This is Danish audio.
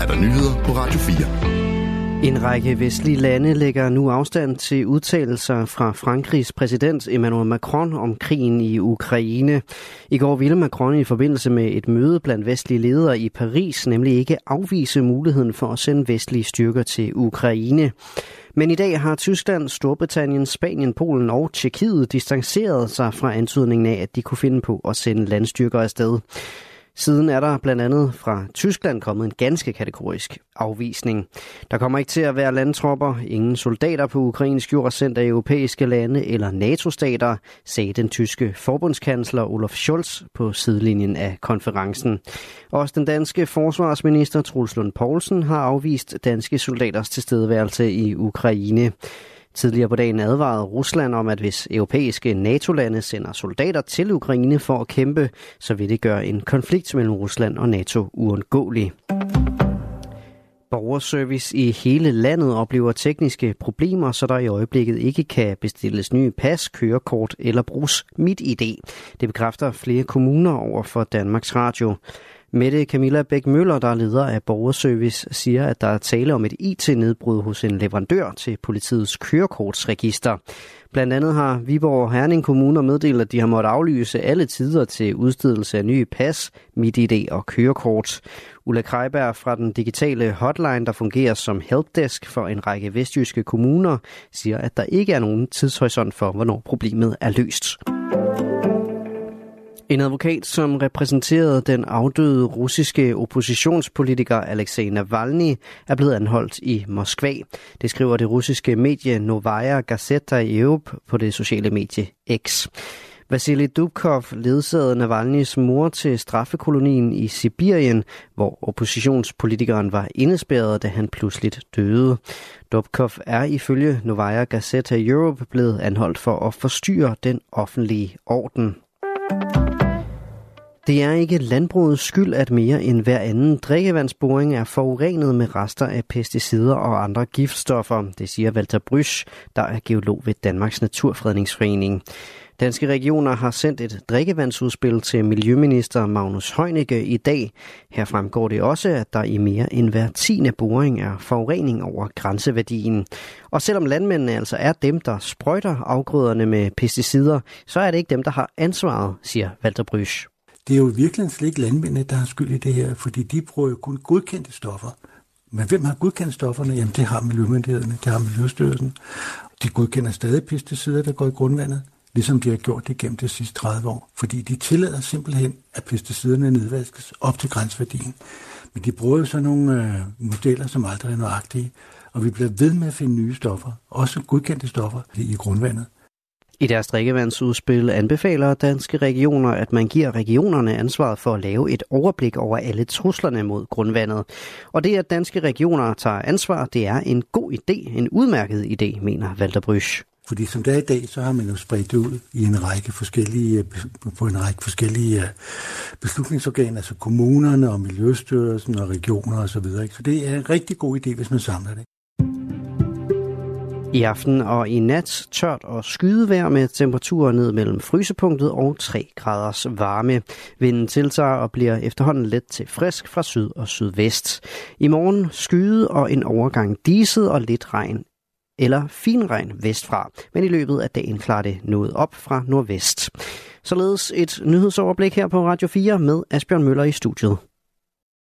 er der nyheder på Radio 4. En række vestlige lande lægger nu afstand til udtalelser fra Frankrigs præsident Emmanuel Macron om krigen i Ukraine. I går ville Macron i forbindelse med et møde blandt vestlige ledere i Paris nemlig ikke afvise muligheden for at sende vestlige styrker til Ukraine. Men i dag har Tyskland, Storbritannien, Spanien, Polen og Tjekkiet distanceret sig fra antydningen af, at de kunne finde på at sende landstyrker afsted. Siden er der blandt andet fra Tyskland kommet en ganske kategorisk afvisning. Der kommer ikke til at være landtropper, ingen soldater på ukrainsk jord sendt af europæiske lande eller NATO-stater, sagde den tyske forbundskansler Olaf Scholz på sidelinjen af konferencen. Også den danske forsvarsminister Truls Lund Poulsen har afvist danske soldaters tilstedeværelse i Ukraine. Tidligere på dagen advarede Rusland om, at hvis europæiske NATO-lande sender soldater til Ukraine for at kæmpe, så vil det gøre en konflikt mellem Rusland og NATO uundgåelig. Borgerservice i hele landet oplever tekniske problemer, så der i øjeblikket ikke kan bestilles nye pas, kørekort eller bruges mit ID. Det bekræfter flere kommuner over for Danmarks Radio. Mette Camilla Bæk Møller, der er leder af Borgerservice, siger, at der er tale om et IT-nedbrud hos en leverandør til politiets kørekortsregister. Blandt andet har Viborg og Herning kommuner meddelt, at de har måttet aflyse alle tider til udstedelse af nye pas, MitID og kørekort. Ulla Kreiberg fra den digitale hotline, der fungerer som helpdesk for en række vestjyske kommuner, siger, at der ikke er nogen tidshorisont for, hvornår problemet er løst. En advokat, som repræsenterede den afdøde russiske oppositionspolitiker Alexei Navalny, er blevet anholdt i Moskva. Det skriver det russiske medie Novaya Gazeta i Europe på det sociale medie X. Vasily Dubkov ledsagede Navalny's mor til straffekolonien i Sibirien, hvor oppositionspolitikeren var indespærret, da han pludseligt døde. Dubkov er ifølge Novaya Gazeta Europe blevet anholdt for at forstyrre den offentlige orden. Det er ikke landbrugets skyld, at mere end hver anden drikkevandsboring er forurenet med rester af pesticider og andre giftstoffer, det siger Walter Brysch, der er geolog ved Danmarks Naturfredningsforening. Danske regioner har sendt et drikkevandsudspil til Miljøminister Magnus Heunicke i dag. Her fremgår det også, at der i mere end hver tiende boring er forurening over grænseværdien. Og selvom landmændene altså er dem, der sprøjter afgrøderne med pesticider, så er det ikke dem, der har ansvaret, siger Walter Brysch. Det er jo virkelig slet ikke landmændene, der har skyld i det her, fordi de bruger jo kun godkendte stoffer. Men hvem har godkendt stofferne? Jamen det har Miljømyndighederne, det har Miljøstyrelsen. De godkender stadig pesticider, der går i grundvandet, ligesom de har gjort det gennem de sidste 30 år. Fordi de tillader simpelthen, at pesticiderne nedvaskes op til grænsværdien. Men de bruger jo sådan nogle øh, modeller, som aldrig er nøjagtige, og vi bliver ved med at finde nye stoffer, også godkendte stoffer i grundvandet. I deres drikkevandsudspil anbefaler danske regioner, at man giver regionerne ansvaret for at lave et overblik over alle truslerne mod grundvandet. Og det, at danske regioner tager ansvar, det er en god idé, en udmærket idé, mener Walter Brysch. Fordi som det er i dag, så har man jo spredt det ud i en række forskellige, øh, på en række forskellige øh, beslutningsorganer, altså kommunerne og Miljøstyrelsen og regioner osv. Så, videre. så det er en rigtig god idé, hvis man samler det. I aften og i nat tørt og skydevejr med temperaturer ned mellem frysepunktet og 3 graders varme. Vinden tiltager og bliver efterhånden let til frisk fra syd og sydvest. I morgen skyde og en overgang diset og lidt regn eller finregn vestfra, men i løbet af dagen klarer det noget op fra nordvest. Således et nyhedsoverblik her på Radio 4 med Asbjørn Møller i studiet.